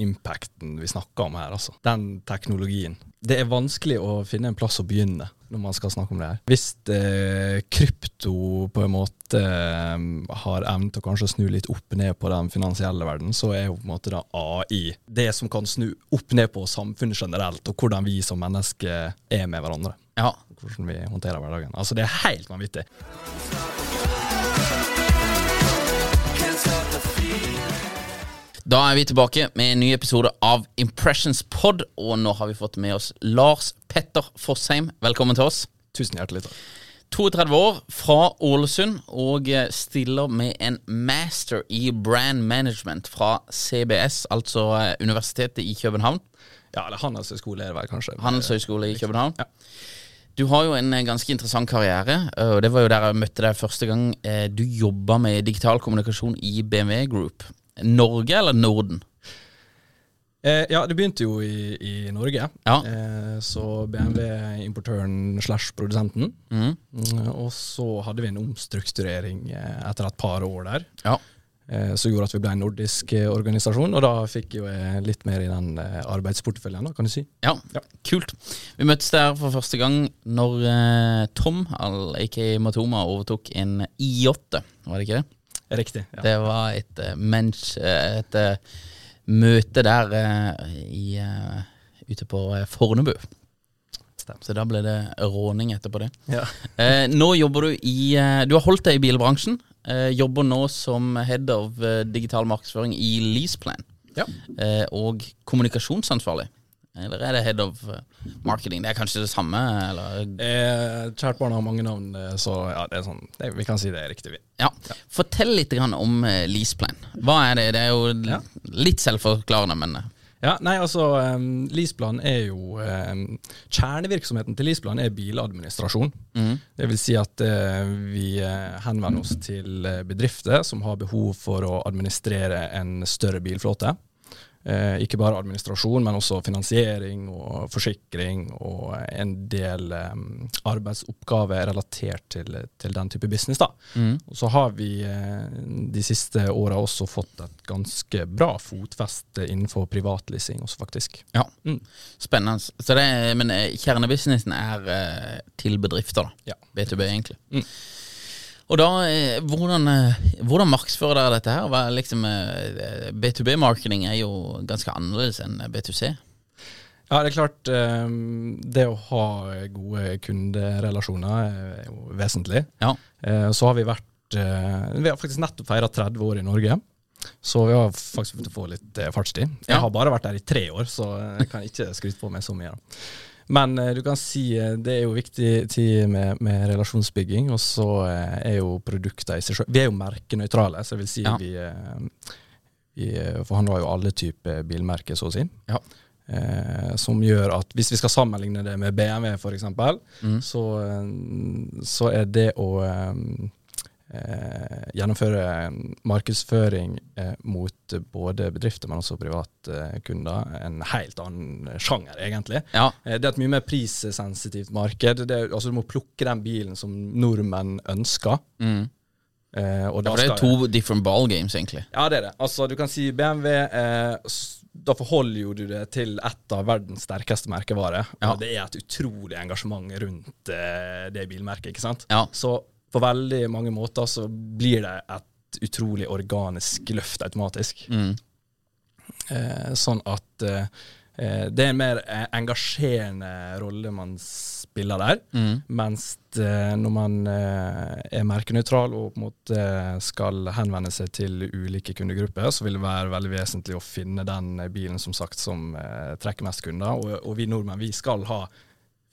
impacten vi snakker om her, altså. Den teknologien. Det er vanskelig å finne en plass å begynne når man skal snakke om det her. Hvis eh, krypto på en måte eh, har evnen til å kanskje snu litt opp ned på den finansielle verden, så er jo på en måte da AI det som kan snu opp ned på samfunnet generelt, og hvordan vi som mennesker er med hverandre. Ja. Hvordan vi håndterer hverdagen. Altså, det er helt vanvittig. Da er vi tilbake med en ny episode av Impressions Pod, og nå har vi fått med oss Lars Petter Fossheim. Velkommen til oss. Tusen hjertelig takk. 32 år, fra Ålesund, og stiller med en master i brand management fra CBS, altså eh, Universitetet i København. Ja, eller Handelshøyskole er det vel kanskje. Handelshøyskole i København. Ja. Du har jo en eh, ganske interessant karriere, eh, og det var jo der jeg møtte deg første gang. Eh, Du jobba med digital kommunikasjon i BMW Group. Norge eller Norden? Eh, ja, det begynte jo i, i Norge. Ja. Eh, så BMW importøren slash produsenten. Mhm. Mm, og så hadde vi en omstrukturering eh, etter et par år der. Ja. Eh, som gjorde at vi ble en nordisk eh, organisasjon, og da fikk jo jeg litt mer i den eh, arbeidsporteføljen, kan du si. Ja, kult. Vi møttes der for første gang når Tom, al- aka Matoma, overtok en I8, var det ikke det? Riktig. Ja. Det var et, eh, mens, eh, et eh, møte der i, ute på Fornebu. Så da ble det råning etterpå det. Ja. Eh, nå jobber du i Du har holdt deg i bilbransjen. Eh, jobber nå som head of digital markedsføring i Leaseplan. Ja. Eh, og kommunikasjonsansvarlig. Eller er det head of eh, marketing? Det er kanskje det samme? Eller? Eh, kjært barn har mange navn, eh, så ja, det er sånn, det, vi kan si det er riktig. vi. Ja. Fortell litt grann om eh, Leaseplan. Hva er det? Det er jo Ja. litt selvforklarende, men Ja, nei, altså, um, Leaseplan er jo um, Kjernevirksomheten til Leaseplan er biladministrasjon. Det vil si at uh, vi henvender oss til bedrifter som har behov for å administrere en større bilflåte. Eh, ikke bare administrasjon, men også finansiering og forsikring og en del eh, arbeidsoppgaver relatert til, til den type business. da. Og så har vi eh, de siste åra også fått et ganske bra fotfeste innenfor privatleasing også, faktisk. ja. Mm. Spennende. Så det men eh, kjernebusinessen er eh, til bedrifter, da. Ja. B2B, egentlig. Mm. Og da, eh, hvordan, eh, hvordan markedsfører dere dette her? Hva er liksom, eh, B2B-marketing er jo ganske annerledes enn B2C. Ja, det er klart det å ha gode kunderelasjoner er jo vesentlig. Ja. Så har vi vært Vi har faktisk nettopp feira 30 år i Norge. Så vi har faktisk begynt å få litt fartstid. Jeg har bare vært der i tre år, så jeg kan ikke skryte på meg så mye. da. Men eh, du kan si eh, det er jo viktig tid med, med relasjonsbygging, og så eh, er jo produktene i seg selv Vi er jo merkenøytrale, så jeg vil si Ja. vi, vi forhandler jo alle typer bilmerker, så å si. Ja. Eh, som gjør at hvis vi skal sammenligne det med BMW f.eks., Mm. så, så er det å eh, gjennomføre markedsføring eh, mot både bedrifter, men også privatkunder. En helt annen sjanger, egentlig. Ja. Eh, det er et mye mer prissensitivt marked. Det, altså, du må plukke den bilen som nordmenn ønsker. Mm. Eh, Ja, det er to to different ball games, egentlig. ja, det er det. Altså, du kan si BMW eh, Da forholder jo du det til et av verdens sterkeste merkevarer. Ja. Og det er et utrolig engasjement rundt eh, det bilmerket, ikke sant? Ja. Så på veldig mange måter så blir det et utrolig organisk løft automatisk. Mm. Eh, sånn at eh, eh, det er en mer eh, engasjerende rolle man spiller der. Mm. Mens det, når man eh, er merkenøytral og på en måte skal henvende seg til ulike kundegrupper, så vil det være veldig vesentlig å finne den bilen som sagt som eh, trekker mest kunder. Og, og vi nordmenn vi skal ha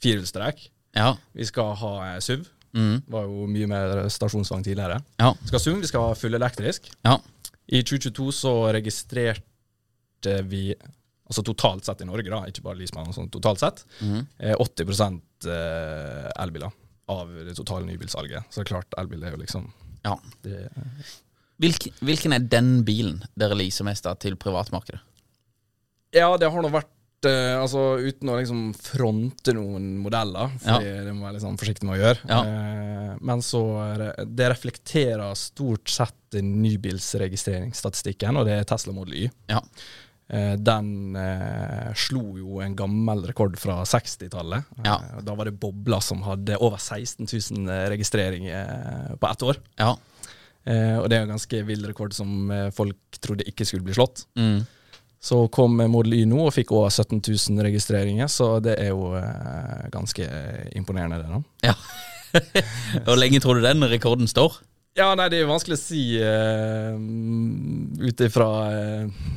firehjulstrekk. Ja. Vi skal ha eh, SUV. Mm. Var jo mye mer stasjonsvogn tidligere. Ja. Skal ha vi skal ha fullelektrisk. Ja. I 2022 så registrerte vi Altså totalt sett i Norge, da, ikke bare Leasemann, sånn totalt sett, eh, 80 eh, elbiler av det totale nybilsalget. Så det er klart, elbil er jo liksom ja. det, Hvilken, hvilken er den bilen dere leaser mest av til privatmarkedet? Ja, det har nå vært eh, Altså uten å liksom fronte noen modeller, for Ja. det må være litt sånn forsiktig med å gjøre. Ja. Uh, men så det, reflekterer stort sett nybilsregistreringsstatistikken, og det er Tesla Model Y. Ja. Uh, den slo jo en gammel rekord fra 60-tallet. Ja. Eh, da var det Bobla som hadde over 16 000 registreringer på ett år. Ja. Og det er en ganske vill rekord som folk trodde ikke skulle bli slått. Mm. Så kom Model Y nå og fikk over 17 000 registreringer, så det er jo eh, ganske imponerende, det. da. ja. Hvor lenge tror du den rekorden står? Ja, nei, det er vanskelig å si uh, ut ifra eh,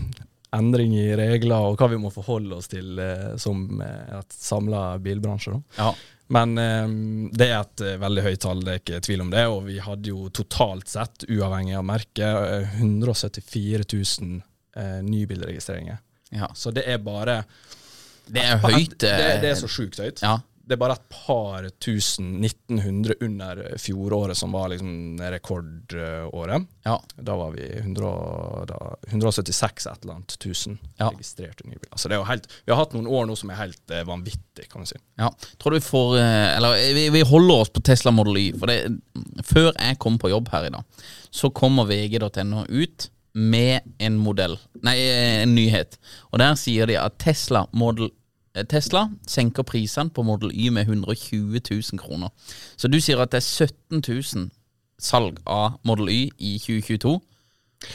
endring i regler og hva vi må forholde oss til eh, som eh, et samla bilbransje. da. Ja. Men eh, det er et eh, veldig høyt tall, det er ikke tvil om det. Og vi hadde jo totalt sett, uavhengig av merke, eh, 174 000 eh, nybilregistreringer. ja. Så det er bare Det er høyt. Det, eh, det er så sjukt høyt. Ja. Det er bare et par tusen, 1900 under fjoråret, som var liksom rekordåret. Ja. Da var vi 100, da, 176 et eller annet tusen registrerte nybiler. Så det jo helt, vi har hatt noen år nå som er helt eh, vanvittig, kan du si. Ja, tror du vi får eh, Eller vi, vi holder oss på Tesla Model Y. For det, før jeg kom på jobb her i dag, så kommer vg.no ut med en modell Nei, en nyhet. Og der sier de at Tesla Model eh, Tesla senker prisene på Model Y med 120 000 kroner. Så du sier at det er 17 000 salg av Model Y i 2022.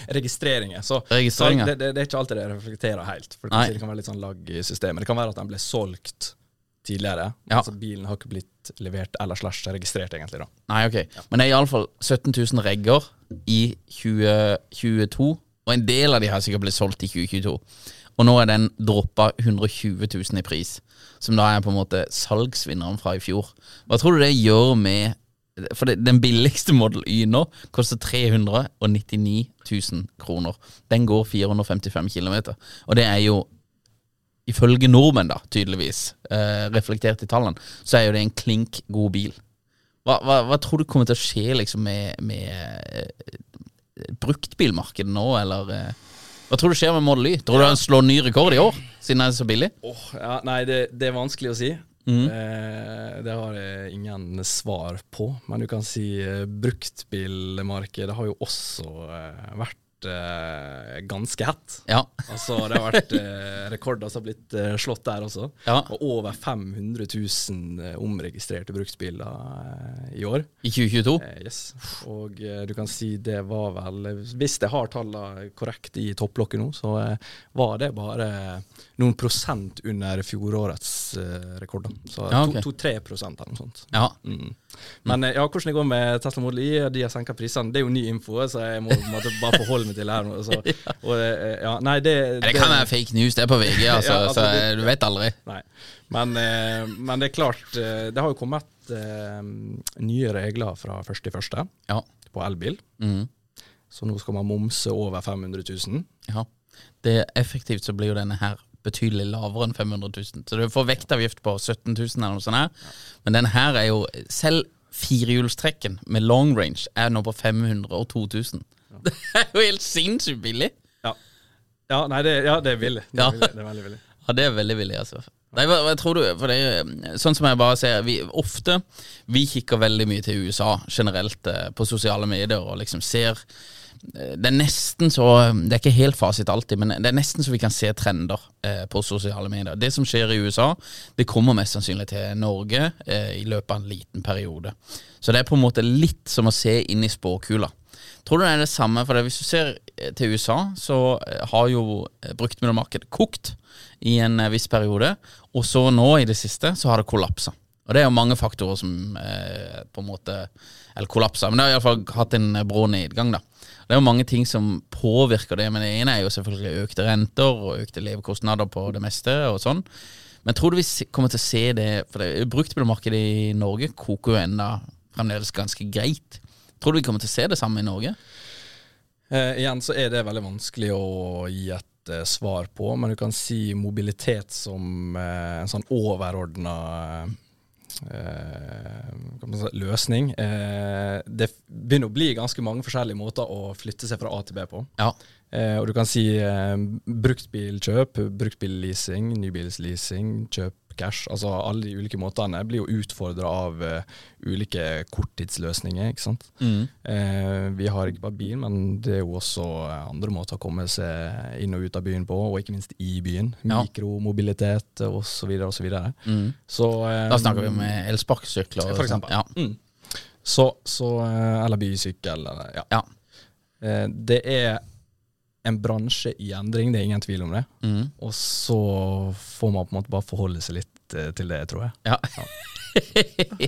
Registreringer. Så, Registreringer. det, det, det er ikke alltid det reflekterer helt. For det kan, si det kan være litt sånn lag i systemet. Det kan være at den ble solgt tidligere. Ja. Altså Bilen har ikke blitt levert eller slash registrert, egentlig. da. Nei, ok. Men det er iallfall 17 000 regger i 2022. Og en del av de har sikkert blitt solgt i 2022. Og nå er den droppa 120 000 i pris, som da er på en måte salgsvinneren fra i fjor. Hva tror du det gjør med For det, den billigste Model Y nå koster 399 000 kroner. Den går 455 km. Og det er jo ifølge nordmenn, da, tydeligvis, eh, reflektert i tallene, så er jo det en klink god bil. Hva, hva, hva tror du kommer til å skje liksom med, med eh, bruktbilmarkedet nå, eller eh, Hva tror du skjer med Model Y? Tror du han slår ny rekord i år, siden den er så billig? Oh, ja, nei, det, det er vanskelig å si. Mm. Eh, det har jeg ingen svar på. Men du kan si eh, bruktbilmarkedet har jo også eh, vært eh, ganske hett. Ja. Altså, det har vært eh, rekorder som har blitt eh, slått der også. Ja. Og over 500 000 eh, omregistrerte bruksbiler eh, i år. I 2022? Eh, yes. Og du kan si det var vel Hvis jeg har tallene korrekt i topplokket nå, så var det bare noen prosent under fjorårets eh, Så Ja, ok. 2-3 prosent eller noe sånt. Ja. Mm. Men eh, ja, hvordan det går med Tesla Model Y, de har senka prisene. Det er jo ny info, så jeg må måte bare forholde meg til det her. nå, Så, og, eh, ja, nei, det, Det kan være fake news, det er på VG, altså, Ja, altså, så det- eh, du vet aldri. Nei. Men, eh, men det er klart, eh, det har jo kommet eh, nye regler fra 1.1. Ja. på elbil. Mm. Så nå skal man momse over 500 000. ja. Det er effektivt så blir jo denne her betydelig lavere enn 500 000. Så du får vektavgift på 17 000 eller noe sånt her. Men den her er jo Selv firehjulstrekken med long range er nå på 500 og 2000. Det er jo helt sinnssykt billig. Ja, ja nei, det, ja, det er billig. Det er, Ja. billig. Det er veldig billig. Ja, det er veldig billig, altså. Nei, hva, hva tror du? For det er sånn som jeg bare ser vi, Ofte Vi kikker veldig mye til USA generelt eh, på sosiale medier og liksom ser Det er nesten så Det er ikke helt fasit alltid, men det er nesten så vi kan se trender eh, på sosiale medier. Det som skjer i USA, det kommer mest sannsynlig til Norge eh, i løpet av en liten periode. Så det er på en måte litt som å se inn i spåkula. Tror du det er det samme? For hvis du ser eh, til USA, så eh, har jo eh, bruktmiddelmarkedet kokt i en eh, viss periode, og så nå i det siste så har det kollapsa. Og det er jo mange faktorer som eh, på en måte Eller kollapsa, men det har iallfall hatt en eh, brå nedgang, da. Det er jo mange ting som påvirker det, men det ene er jo selvfølgelig økte renter og økte levekostnader på det meste og sånn. Men tror du vi kommer til å se det For det bruktbilmarkedet i Norge koker jo enda fremdeles ganske greit. Tror du vi kommer til å se det samme i Norge? Eh, igjen så er det veldig vanskelig å gi et eh, svar på, men du kan si mobilitet som eh, en sånn overordna løsning. Eh, det begynner å bli ganske mange forskjellige måter å flytte seg fra A til B på. Ja. Eh, og du kan si eh, bruktbilkjøp, bruktbilleasing, nybilsleasing, kjøp cash. Altså alle de ulike måtene blir jo utfordra av uh, ulike korttidsløsninger, ikke sant. Eh, vi har ikke bare bil, men det er jo også eh, andre måter å komme seg inn og ut av byen på, og ikke minst i byen. Ja. Mikromobilitet osv. osv. Mm. Så eh, Da snakker vi om elsparkesykler. For eksempel. Ja. Mm. Så, så Eller bysykkel, eller ja. Ja. Uh, Det er en bransje i endring, det er ingen tvil om det. Mm. Og så får man på en måte bare forholde seg litt eh, til det, tror jeg. Ja.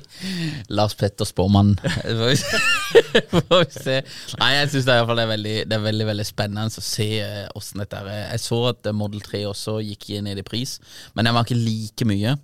Lars Petter Spåmann. Får vi se-. Nei, jeg syns det, er det, er veldig, det er veldig veldig spennende å se eh, åssen dette er. Jeg så at eh, Model 3 også gikk ned i pris, men den var ikke like mye.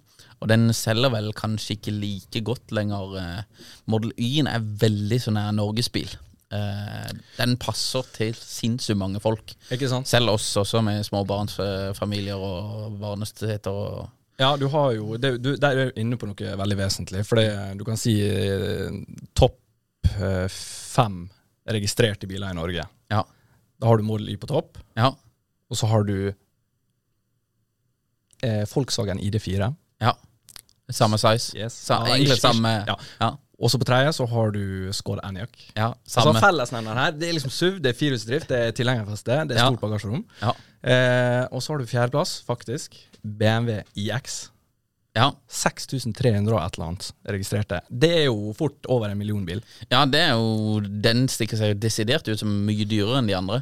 Og den selger vel kanskje ikke like godt lenger. eh. Model Y-en er veldig sånn her norgesbil. Eh, Den passer til sinnssykt mange folk. Ikke sant? Selv oss også, med småbarnsfamilier og barnesteter. og Ja, du har jo det, du, Der er du inne på noe veldig vesentlig. For det, du kan si eh, topp eh, fem registrerte biler i Norge. Ja. Da har du Model Y på topp, Ja. og så har du eh, Volkswagen ID4. ja. Samme size. Yes. Sa, egentlig samme Ja. Ja. Og så på tredje så har du Skål Enyaq. ja Altså. Fellesnevneren her, det er liksom SUV, det er firehjulsdrift, det er tilhengerfeste, det er Ja. stort bagasjerom. Ja. Eh, og så har du fjerdeplass, faktisk. BMW iX. Ja. 6300 og et eller annet registrerte. Det er jo fort over en million bil. ja, det er jo Den stikker seg jo desidert ut som mye dyrere enn de andre.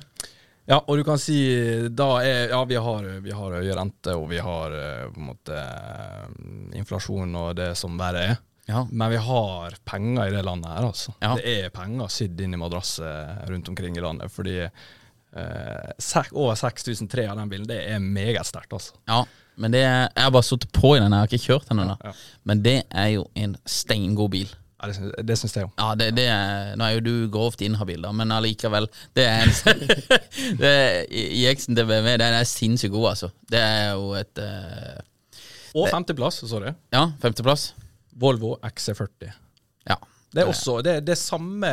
Ja, og du kan si da er Ja, vi har, vi har høye rente, og vi har eh, på en måte eh, inflasjon og det som verre er. Ja. Men vi har penger i det landet her, altså. Ja. Det er penger sydd inn i madrasser rundt omkring i landet. Fordi eh, over 6003 av den bilen, det er meget sterkt, altså. ja. Men det er, jeg har bare sittet på i den, jeg har ikke kjørt den ennå. Ja. Men det er jo en steingod bil. Ja, det, syns- det syns jeg jo. Ja, det, det er, Nå er jo du grovt inhabil, da, men allikevel. Det er en det er, IX-en til BMW den er sinnssykt god, altså. Det er jo et uh, Og femteplass, sorry. Ja, femteplass. Volvo XC40. Ja. Det er også det, det er samme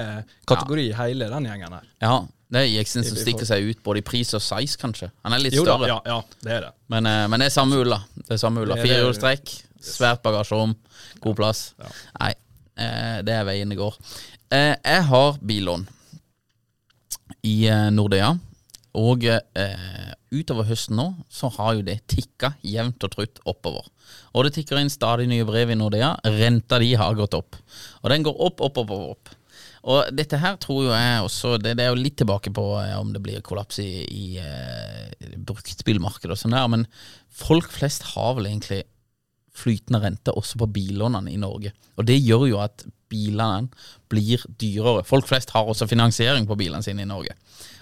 kategori ja. hele den gjengen her. ja. Det er IX-en som stikker seg ut både i pris og size, kanskje. Han er litt Jo da, større. ja, ja, det er det. Men, eh, men det er samme ulla. Det er samme ulla. Firehjulstrekk, svært bagasjerom, god plass. Ja. Nei, eh, det er veien det går. Eh, jeg har billån i Nordea, og eh, utover høsten nå så har jo det tikka jevnt og trutt oppover. Og det tikker inn stadig nye brev i Nordea. Renta de har gått opp. Og den går opp, opp, opp, opp. Og dette her tror jo jeg også Det, det er jo litt tilbake på eh, om det blir kollaps i, i eh, bruktbilmarkedet og sånn der, men folk flest har vel egentlig flytende rente også på billånene i Norge. Og det gjør jo at bilene blir dyrere. Folk flest har også finansiering på bilene sine i Norge.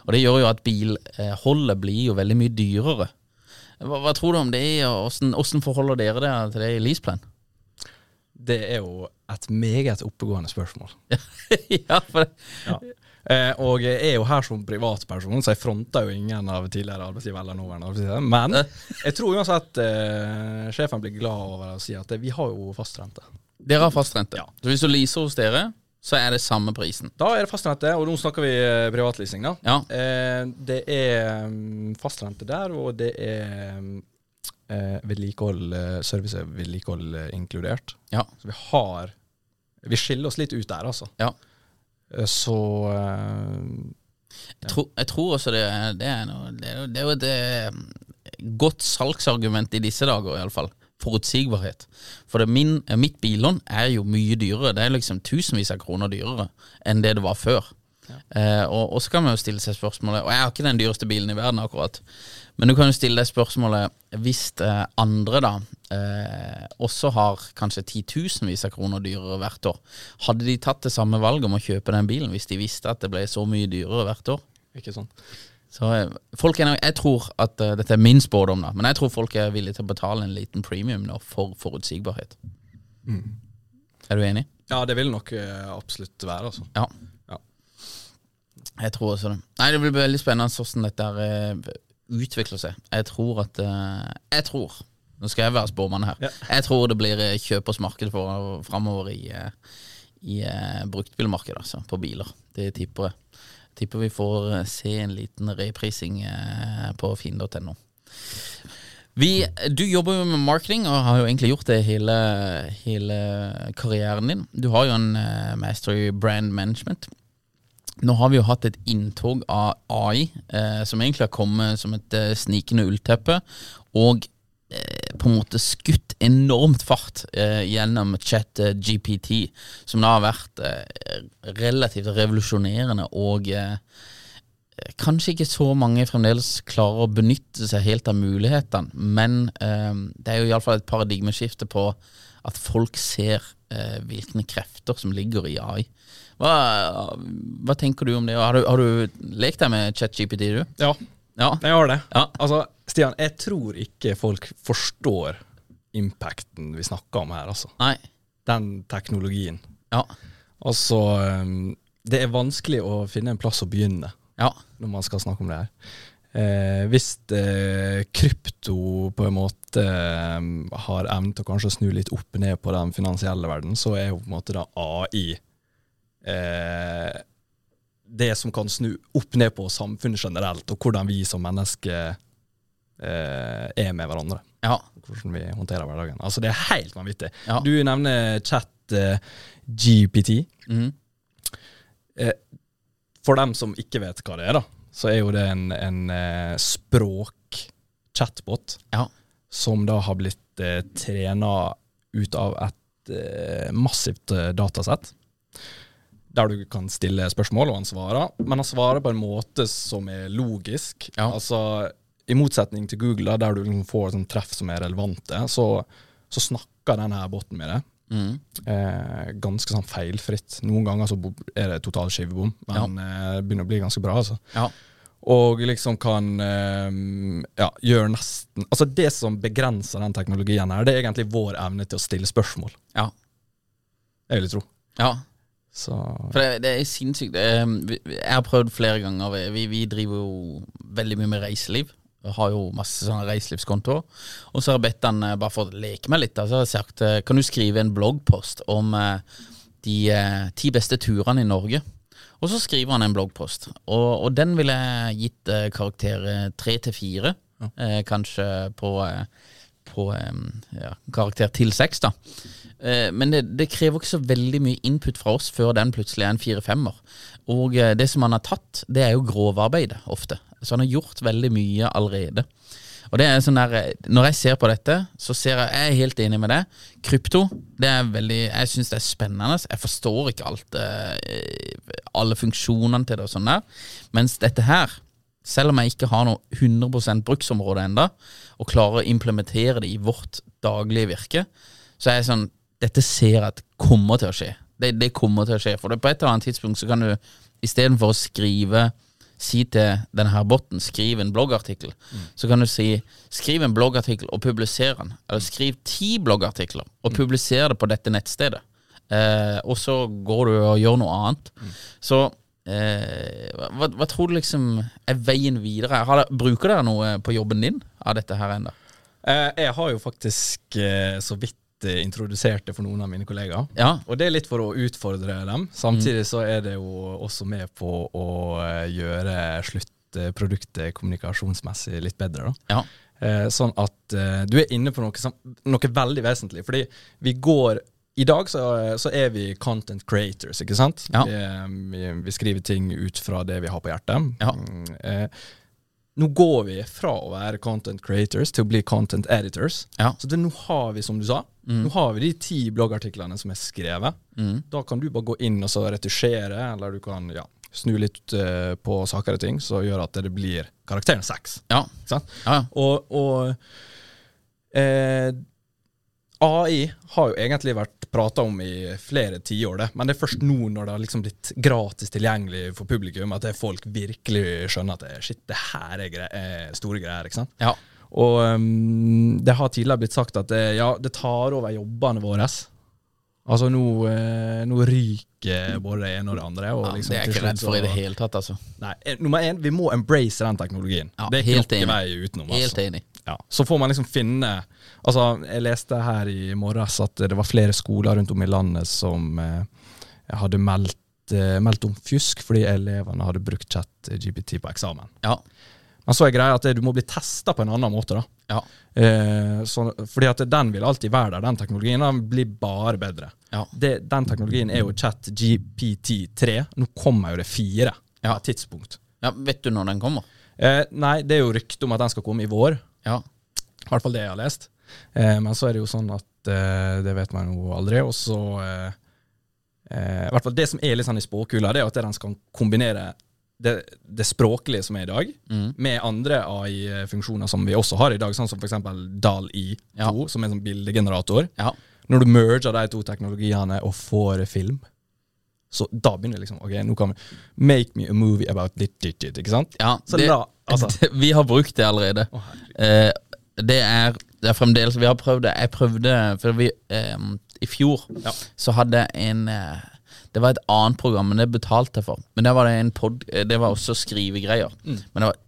Og det gjør jo at bilholdet blir jo veldig mye dyrere. Hva, hva tror du om det, og hvordan, hvordan forholder dere dere til det i Leaseplan? Det er jo et meget oppegående spørsmål. ja, for det, Ja. Eh, og jeg er jo her som privatperson, så jeg fronter jo ingen av tidligere arbeidsgiver eller nåværende arbeidsgiver. Men jeg tror uansett eh, sjefen blir glad over å si at vi har jo fastrente. Dere har fastrente. Så hvis du leaser hos dere, så er det samme prisen. Da er det fastrente, og nå snakker vi eh, privatleasing, da. Ja. Eh, det er mm, fastrente der, og det er mm, eh, vedlikehold, eh, service og vedlikehold eh, inkludert. Ja. Så vi har Vi skiller oss litt ut der, altså. Ja. Så eh, Jeg, tror, jeg tror også det, er- det er noe Det er jo, det er jo et godt salgsargument i disse dager, iallfall. Forutsigbarhet. For det min, eh, mitt billån er jo mye dyrere. Det er liksom tusenvis av kroner dyrere enn det det var før. Eh, og, og så kan man jo stille seg spørsmålet Og jeg har ikke den dyreste bilen i verden, akkurat. Men du kan jo stille deg spørsmålet hvis eh, andre da eh, også har kanskje titusenvis av kroner dyrere hvert år, hadde de tatt det samme valget om å kjøpe den bilen hvis de visste at det ble så mye dyrere hvert år? Ikke sånn. Så eh, folk er, Jeg tror at uh, Dette er min spådom, da, men jeg tror folk er villige til å betale en liten premium nå for forutsigbarhet. Er du enig? Ja, det vil nok uh, absolutt være, altså. Ja. Ja. Jeg tror også det. Nei, Det blir veldig spennende hvordan dette eh, utvikler seg. Jeg tror at Jeg tror Nå skal jeg være spåmann her. Ja. Jeg tror det blir kjøpers marked framover i, i eh, bruktbilmarkedet, altså, på biler. Det tipper jeg. Tipper vi får eh, se en liten reprising eh, på finn.no. Vi, du jobber jo med marketing og har jo egentlig gjort det hele, hele karrieren din. Du har jo en eh, master i brand management. Nå har vi jo hatt et inntog av AI, eh, som egentlig har kommet som et snikende ullteppe, og på en måte skutt enormt fart eh, gjennom chat eh, GPT, som da har vært eh, relativt revolusjonerende og eh, Kanskje ikke så mange fremdeles klarer å benytte seg helt av mulighetene, men eh, det er jo iallfall et paradigmeskifte på at folk ser eh, hvilke krefter som ligger i AI. Hva, hva tenker du om det? Har du, har du lekt deg med ChatGPT, du? Ja, Ja. jeg har det. Ja. Altså, Stian, jeg tror ikke folk forstår impacten vi snakker om her, altså. Nei. Den teknologien. Ja. Altså, um, det er vanskelig å finne en plass å begynne Ja. når man skal snakke om det her. Eh, hvis eh, krypto på en måte eh, har evnen til å kanskje snu litt opp ned på den finansielle verden, så er jo på en måte da AI eh, det som kan snu opp ned på samfunnet generelt, og hvordan vi som mennesker eh, er med hverandre. Ja. Hvordan vi håndterer hverdagen. Altså Det er helt vanvittig. Ja. Du nevner chat eh, GPT. Mm. Eh, for dem som ikke vet hva det er, da, så er jo det en, en eh, språk-chatbot Ja. som da har blitt eh, trena ut av et eh, massivt eh, datasett. Der du kan stille spørsmål, og han svarer. Men han svarer på en måte som er logisk. Ja. Altså, I motsetning til Google, der du liksom får sånn treff som er relevante, så, så snakker denne her boten med deg. Mm. Eh, ganske sånn feilfritt. Noen ganger så er det total skivebom, men eh, det begynner å bli ganske bra. altså. Ja. Og liksom kan eh, ja, gjøre nesten Altså Det som begrenser den teknologien, her, det er egentlig vår evne til å stille spørsmål. Ja. Jeg vil tro. ja. Så For det, det er sinnssykt. Vi- vi- Jeg har prøvd flere ganger. Vi, vi driver jo veldig mye med reiseliv. Jeg har jo masse sånne reiselivskontoer. Og så har jeg bedt han eh, bare for å leke meg litt. Da, så har jeg sagt eh, kan du skrive en bloggpost om eh, de ti beste turene i Norge. Og så skriver han en bloggpost. Og, og den ville jeg gitt karakter tre til fire. Kanskje på, eh, på ja, karakter til seks, da. Eh, Men det, det krever ikke så veldig mye input fra oss før den plutselig er en fire-femmer. Og eh, det som han har tatt, det er jo grovarbeidet ofte. Så han har gjort veldig mye allerede. Og det er sånn der, eh, Når jeg ser på dette, så ser jeg Jeg er helt enig med det. Krypto, det er veldig Jeg syns det er spennende. Jeg forstår ikke alt Alle funksjonene til det og sånn der. Mens dette her, selv om jeg ikke har noe 100% bruksområde enda og klarer å implementere det i vårt daglige virke, så er jeg sånn Dette ser jeg at kommer til å skje. Det, det kommer til å skje. For det på et eller annet tidspunkt så kan du istedenfor å skrive Si til denne her botten, skriv en bloggartikkel. Så kan du si skriv en bloggartikkel og publiser den. Eller skriv ti bloggartikler og publiser det på dette nettstedet. Eh, og så går du og gjør noe annet. Så eh, hva, hva tror du liksom er veien videre? Har bruker dere noe på jobben din av dette her ennå? eh, jeg har jo faktisk eh, så vidt eh, introdusert det for noen av mine kollegaer. Ja. Og det er litt for å utfordre dem. Samtidig så er det jo også med på å eh, gjøre sluttproduktet kommunikasjonsmessig litt bedre. da. Ja. Eh, sånn at eh, du er inne på noe, noe veldig vesentlig. Fordi vi går I dag så, så er vi content creators, ikke sant? Ja. Vi, vi, skriver ting ut fra det vi har på hjertet. Ja. Mm, eh, nå går vi fra å være content creators til å bli content editors. Ja. Så det, nå har vi, som du sa, nå har vi de ti bloggartiklene som er skrevet. Da kan du bare gå inn og så retusjere, eller du kan ja, snu litt uh, på saker og ting, som gjør at det blir karakteren seks. Ja. Ja. Og, og eh, AI har jo egentlig vært prata om i flere tiår, det. Men det er først nå når det har liksom blitt gratis tilgjengelig for publikum, at det folk virkelig skjønner at det, shit, det her er, gre er store greier. ikke sant? Ja. Og um, det har tidligere blitt sagt at det, ja, det tar over jobbene våre. Altså nå, eh, nå ryker både det ene og det andre. Og Ja, liksom det er jeg ikke redd for i det hele tatt, altså. Nei, eh, nummer én, vi må embrace den teknologien. Ja, det er ikke noen vei utenom. altså. Helt enig. Ja. Så får man liksom finne Altså, jeg leste her i morges at det var flere skoler rundt om i landet som eh, hadde meldt, eh, meldt om fjusk fordi elevene hadde brukt chat GPT på eksamen. Ja. Men så er greia at du må bli testa på en annen måte. da. Ja. Eh, så, fordi at den vil alltid være der. Den teknologien den blir bare bedre. Ja. Det, den teknologien er jo chat GPT3. Nå kommer jo det fire på Ja. et tidspunkt. ja. Vet du når den kommer? Eh, nei, det er jo rykte om at den skal komme i vår. Ja. I hvert fall det jeg har lest. Eh, men så er det jo sånn at eh, det vet man jo aldri. Og så eh, eh, I hvert fall det som er litt sånn i spåkula, det er at den skal kombinere det, det språklige som er i dag, Mm. med andre AI-funksjoner som vi også har i dag, sånn som f.eks. DAL-I2, Ja. som er en sånn bildegenerator. Ja. Når du merger de to teknologiene og får film, så da begynner det liksom Ok, nå kan vi Make me a movie about dit, dit, dit. Ikke sant? Ja, Så det, da, altså. det, vi har brukt det allerede. Oh. Eh, det, er, det er fremdeles Vi har prøvd det. Jeg prøvde For vi eh, I fjor Ja. så hadde en eh, Det var et annet program, men det betalte jeg for. Men det var det en pod... eh, Det var også skrivegreier. Mm. Men det var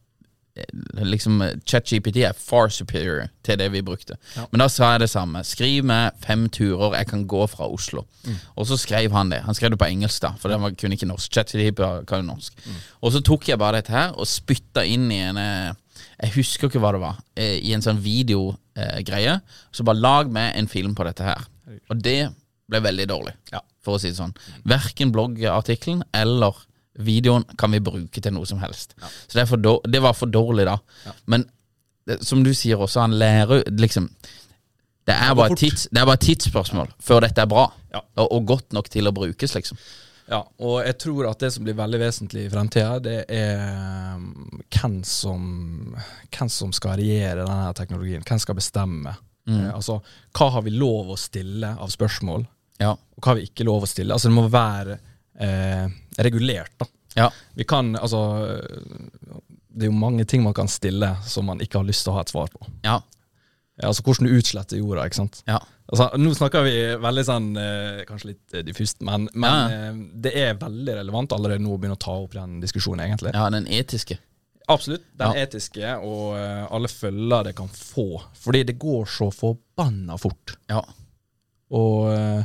liksom eh, ChatGPT er far superior til det vi brukte. Men da sa jeg det samme. Skriv meg fem turer jeg kan gå fra Oslo. Mm. Og så skrev han det. Han skrev det på engelsk, da, for han var- kunne ikke norsk. ChatGPT kan norsk. Mm. Og så tok jeg bare dette her og spytta inn i en eh, Jeg husker ikke hva det var. eh, I en sånn videogreie. så bare lag meg en film på dette her. Og det ble veldig dårlig, Ja. for å si det sånn. Verken bloggartikkelen eller videoen kan vi bruke til noe som helst. Så det, er for dår- det var for dårlig da. Men det, som du sier også, han lærer liksom det er, bare et tidsspørsmål før dette er bra, Ja. og, og godt nok til å brukes, liksom. Ja, og jeg tror at det som blir veldig vesentlig i fremtida, det er um, hvem som, hvem som skal regjere denne teknologien. Hvem skal bestemme. Eh, altså, hva har vi lov å stille av spørsmål, Ja. og hva har vi ikke lov å stille? Altså, det må være eh, regulert, da. Ja. Vi kan, altså Det er jo mange ting man kan stille som man ikke har lyst til å ha et svar på. Ja. Altså hvordan du utsletter jorda, ikke sant. Ja. Altså, nå snakker vi veldig sånn eh, Kanskje litt eh, diffust, men, men Ja. eh, det er veldig relevant allerede nå å begynne å ta opp den diskusjonen, egentlig. ja, den etiske. Absolutt. Den Ja. etiske og alle følger det kan få. Fordi det går så forbanna fort. Ja. Og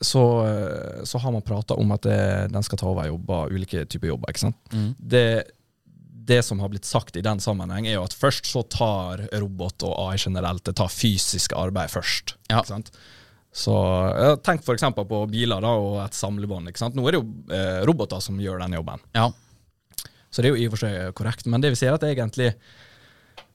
Så, eh, så har man prata om at det, den skal ta over jobber, ulike typer jobber. ikke sant? Mm. Det, det som har blitt sagt i den sammenheng, er jo at først så tar robot og AI generelt det tar fysisk arbeid først. Ja. ikke sant? Så Tenk f.eks. på biler da, og et samlebånd. ikke sant? Nå er det jo eh, roboter som gjør den jobben. Ja. Så det er jo i og for seg korrekt. Men det vi ser at det egentlig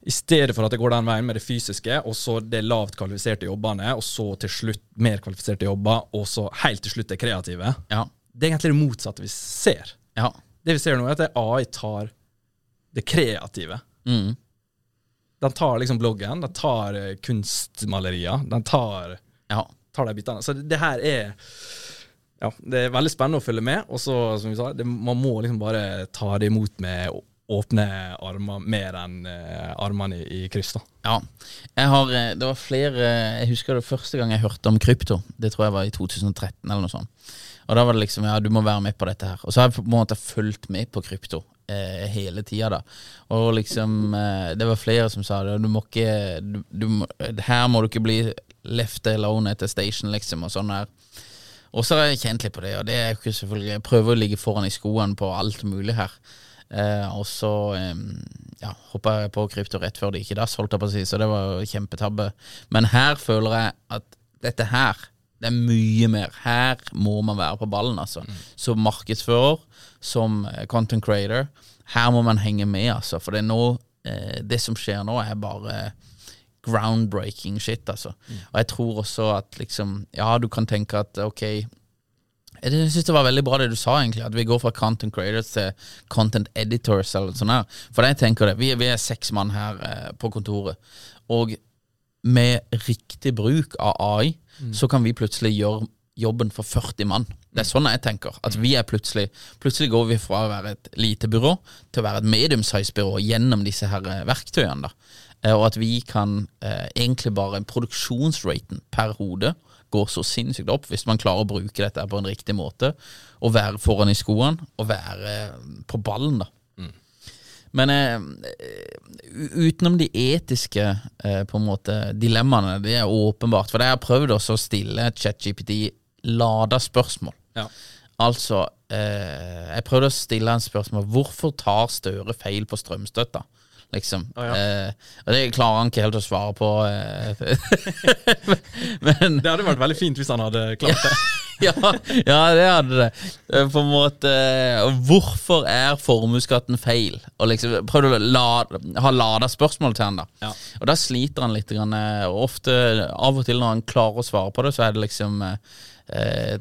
i stedet for at det går den veien med det fysiske, og så det lavt kvalifiserte jobbene, og så til slutt mer kvalifiserte jobber, og så helt til slutt det kreative, Ja. det er egentlig det motsatte vi ser. Ja. Det vi ser nå, er at AI tar det kreative. Mm. Den tar liksom bloggen, den tar eh, kunstmalerier, den tar, Ja. tar de bitene. Så det, det her er ja, det er veldig spennende å følge med, og så, som vi sa, det, man må liksom bare ta det imot med åpne armer mer enn eh, armene i, i kryss. da. Ja. Jeg har, eh, det var flere Jeg husker det første gang jeg hørte om krypto. Det tror jeg var i 2013 eller noe sånt. Og da var det liksom ja, du må være med på dette her. Og så har jeg på en måte fulgt med på krypto eh, hele tida, da. Og liksom eh, Det var flere som sa det. Du må ikke du, du må, Her må du ikke bli left alone etter station, liksom, og sånn her. Og så har jeg kjent litt på det, og det er jo selvfølgelig Jeg prøver å ligge foran i skoene på alt mulig her. Eh, og så eh, ja, hoppa jeg på krypto rett før det gikk i dass, holdt jeg på å si, så det var kjempetabbe. Men her føler jeg at dette her, det er mye mer. Her må man være på ballen, altså. Som markedsfører, som eh, content creator. Her må man henge med, altså. For det nå eh, Det som skjer nå, er bare groundbreaking shit, altså. Og jeg tror også at liksom Ja, du kan tenke at ok jeg synes det var veldig bra det du sa, egentlig. At vi går fra content creators til content editors. eller sånn her. For jeg tenker det, vi, vi er seks mann her eh, på kontoret. Og med riktig bruk av AI, så kan vi plutselig gjøre jobben for 40 mann. Det er sånn jeg tenker. At vi er plutselig Plutselig går vi fra å være et lite byrå til å være et medium-size byrå gjennom disse her eh, verktøyene. da. Eh, Og at vi kan eh, egentlig bare Produksjonsraten per hode går så sinnssykt opp hvis man klarer å bruke dette på en riktig måte. Og være foran i skoene og være eh, på ballen, da. Men eh, utenom de etiske eh, på en måte dilemmaene, det er åpenbart. For jeg har prøvd også å stille ChatGPT lada spørsmål. Ja. Altså, eh, jeg prøvde å stille en spørsmål Hvorfor tar Støre feil på strømstøtta? Liksom. eh, og det klarer han ikke helt å svare på. Eh, men Det hadde vært veldig fint hvis han hadde klart det. ja, ja, det hadde det. Eh, På en måte eh, Hvorfor er formuesskatten feil? Og liksom Prøvd å la, ha lada spørsmål til han da. Ja. Og da sliter han litt. Grann, eh, og ofte, av og til når han klarer å svare på det, så er det liksom eh,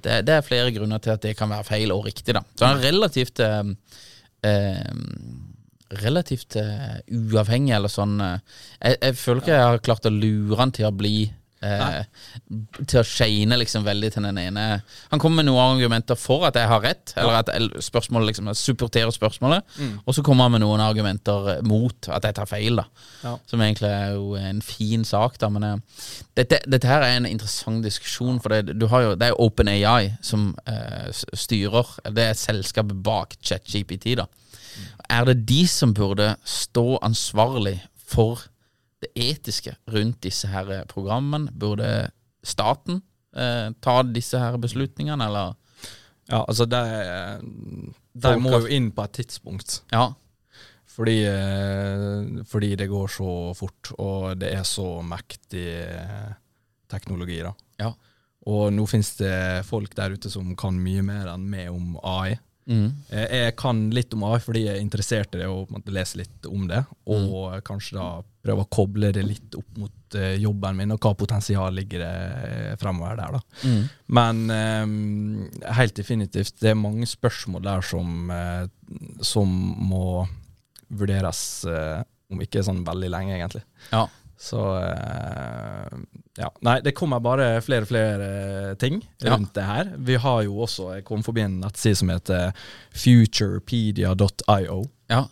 det, det er flere grunner til at det kan være feil og riktig. da Så han er relativt eh, Relativt uh, uavhengig, eller sånn Uh, jeg, jeg føler ikke jeg har klart å lure han til å bli uh, Til å shine liksom veldig til den ene Han kommer med noen argumenter for at jeg har rett, eller at jeg- spørsmålet liksom supporterer spørsmålet, og så kommer han med noen argumenter mot at jeg tar feil, da. Ja. Som egentlig er jo en fin sak, da. Men dette, dette her er en interessant diskusjon, for det, du har jo, det er OpenAI som styrer Det er selskapet bak ChatGPT, da. Er det de som burde stå ansvarlig for det etiske rundt disse her eh, programmene? Burde staten eh, ta disse her beslutningene, eller? Ja, altså de, de må jo inn på et tidspunkt. Ja. Fordi, eh, fordi det går så fort, og det er så mektig eh, teknologi, da. Ja. Og nå finnes det folk der ute som kan mye mer enn meg om AI. Mm. Eh, Jeg kan litt om AI fordi jeg er interessert i det og leser litt om det. Og Mm. kanskje da prøve å koble det litt opp mot eh, jobben min, og hva potensial ligger det fremover der. da. Mm. Men eh, helt definitivt, det er mange spørsmål der som, eh, som må vurderes eh, om ikke sånn veldig lenge, egentlig. Ja. Så eh, ja. Nei, det kommer bare flere og flere ting ting Ja. rundt det her. Vi har jo også Jeg kom forbi en nettside som heter futurepedia.io. Ja.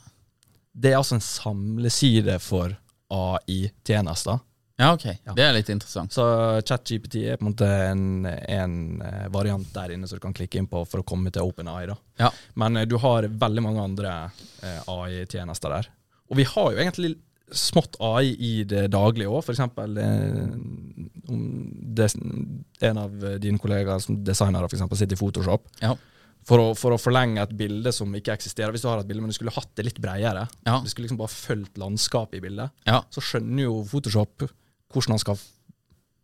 Det er altså en samleside for AI-tjenester. ja, ok. Det er litt interessant. Så ChatGPT er på en måte en, en eh, variant der inne som du kan klikke inn på for å komme til OpenAI. da. Ja. Men eh, du har veldig mange andre eh, AI-tjenester der. Og vi har jo egentlig smått AI i det daglige òg. F.eks. Eh, om en av dine kollegaer som designer for eksempel, sitter i Photoshop, Ja. for å, for å forlenge et bilde som ikke eksisterer Hvis du har et bilde, men du skulle hatt det litt bredere, Ja. du skulle liksom bare fulgt landskapet i bildet, Ja. så skjønner jo Photoshop hvordan han skal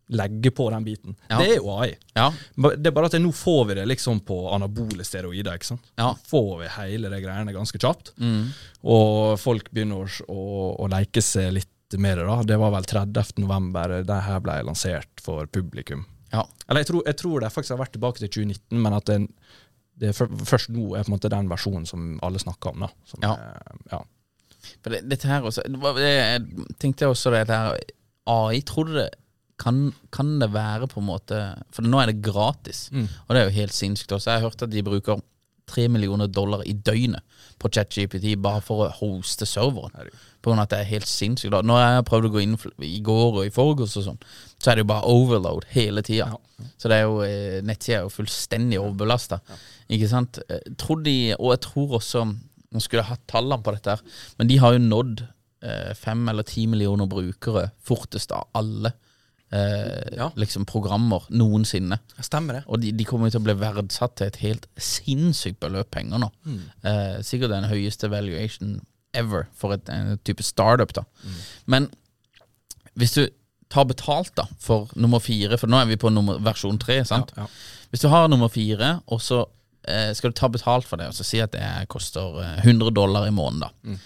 legge på den biten. Ja. Det er jo AI. Ja. Det er bare at nå får vi det liksom på anabole steroider. ikke sant? Ja. Får vi hele det greiene ganske kjapt. Mm. Og folk begynner å, å, leke seg litt med det. da. Det var vel 30. november det her ble lansert for publikum. Ja. Eller jeg tror, jeg tror det faktisk har vært tilbake til 2019, men at det, det først nå er på en måte den versjonen som alle snakker om. da. Som, Ja. ja. For det, dette her også det det, Jeg tenkte også det der AI, tror du det kan, kan det være på en måte For nå er det gratis, Mm. og det er jo helt sinnssykt også. Jeg har hørt at de bruker tre millioner dollar i døgnet på ChatGPT bare for å hoste serveren. På grunn av at det er helt sinnssykt. da. Når jeg prøvd å gå inn i går og i forgårs og sånn, så er det jo bare overload hele tida. Ja. Så det er jo eh, nettsida er jo fullstendig overbelasta. Ikke sant. Eh, Tror de, og jeg tror også Nå skulle jeg hatt tallene på dette, her men de har jo nådd eh, fem eller ti millioner brukere fortest av alle eh, Ja. liksom programmer noensinne. Stemmer det. Og de, de kommer til å bli verdsatt til et helt sinnssykt beløp penger nå. Eh, sikkert den høyeste valuation ever for et, en type startup. da. Men hvis du tar betalt da for nummer fire, for nå er vi på nummer, versjon tre, sant? Ja, ja. Hvis du har nummer fire, og så eh, skal du ta betalt for det, og så si at det koster eh, 100 dollar i måneden, da.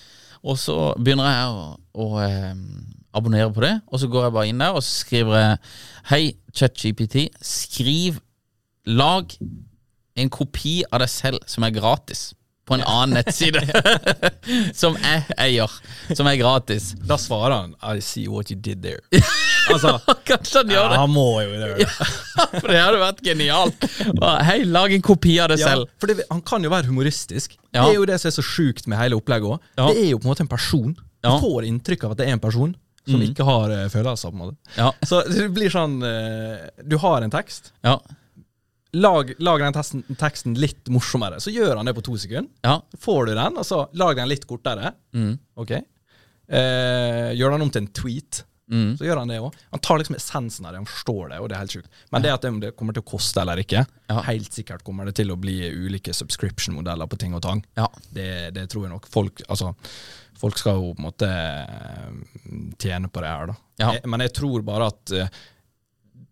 Og så begynner jeg å, å eh, abonnere på det, og så går jeg bare inn der, og så skriver jeg Hei, ChatGPT, skriv Lag en kopi av deg selv som er gratis. På en annen nettside som jeg eier, som er gratis. Da svarer han I see what you did there. altså, Kanskje han gjør det? ja, han må jo det. For det hadde vært genialt. Hei, lag en kopi av deg Ja, selv. for det, han kan jo være humoristisk. Ja. Det er jo det som er så sjukt med hele opplegget òg. Det er jo på en måte en person. Du får inntrykk av at det er en person som mm. ikke har eh, følelser. på en måte. Ja. Så det blir sånn eh, Du har en tekst. Ja. Lag, lag den teksten, teksten litt morsommere. Så gjør han det på to sekunder. Ja. Får du den, og så lag den litt kortere. Mm. Ok eh, Gjør den om til en tweet. Mm. Så gjør han det òg. Han tar liksom essensen av det, han forstår det, og det er helt sjukt. Men det at det, om det kommer til å koste eller ikke, Ja. helt sikkert kommer det til å bli ulike subscription-modeller på ting og tang. Ja. Det, det tror jeg nok. Folk, altså, folk skal jo på en måte eh, tjene på det her, da. Ja. Jeg, men jeg tror bare at uh,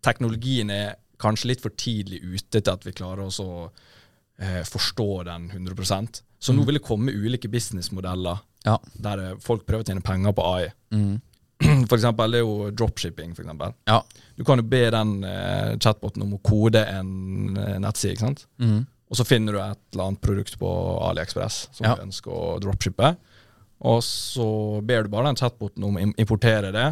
teknologien er kanskje litt for tidlig ute til at vi klarer oss å uh, forstå den 100% Så nå vil det komme ulike businessmodeller Ja. der eh, folk prøver å tjene penger på AI. Mm. For eksempel, det er jo dropshipping, for eksempel. Ja. Du kan jo be den eh, chatboten om å kode en eh, nettside, ikke sant? Mm. Og så finner du et eller annet produkt på AliExpress som Ja. du ønsker å dropshippe. Og så ber du bare den chatboten om å importere det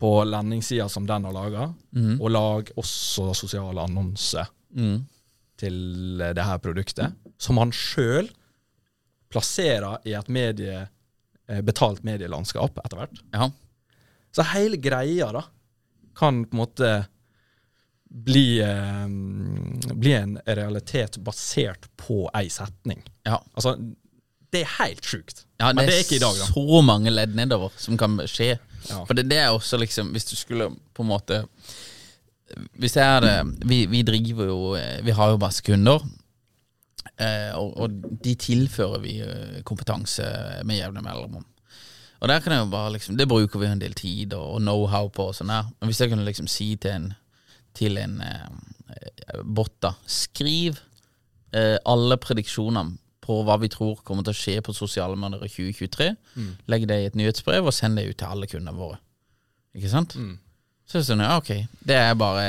på landingssida som den har laga, Mm. og lag også sosiale annonser Mm. til eh, det her produktet, som han sjøl plasserer i et medie, betalt medielandskap etter hvert. Ja. Så hele greia da kan på en måte bli, eh, bli en realitet basert på ei setning. Ja. Altså, det er helt sjukt. Ja, Men det er ikke i dag, da. så mange ledd nedover som kan skje. Ja. For det, det er også liksom Hvis du skulle på en måte Hvis jeg hadde Vi, vi driver jo eh, Vi har jo masse kunder. Eh, og, og de tilfører vi eh, kompetanse med jevne mellomrom. Og der kan jeg jo bare liksom Det bruker vi en del tid og, og know-how på og sånn der Men hvis jeg kunne liksom si til en Til en eh, bot, da Skriv eh, alle prediksjonene på hva vi tror kommer til å skje på sosiale medier i 2023. Legg det i et nyhetsbrev og send det ut til alle kundene våre. Ikke sant? Så er det sånn, ja, ok, det er bare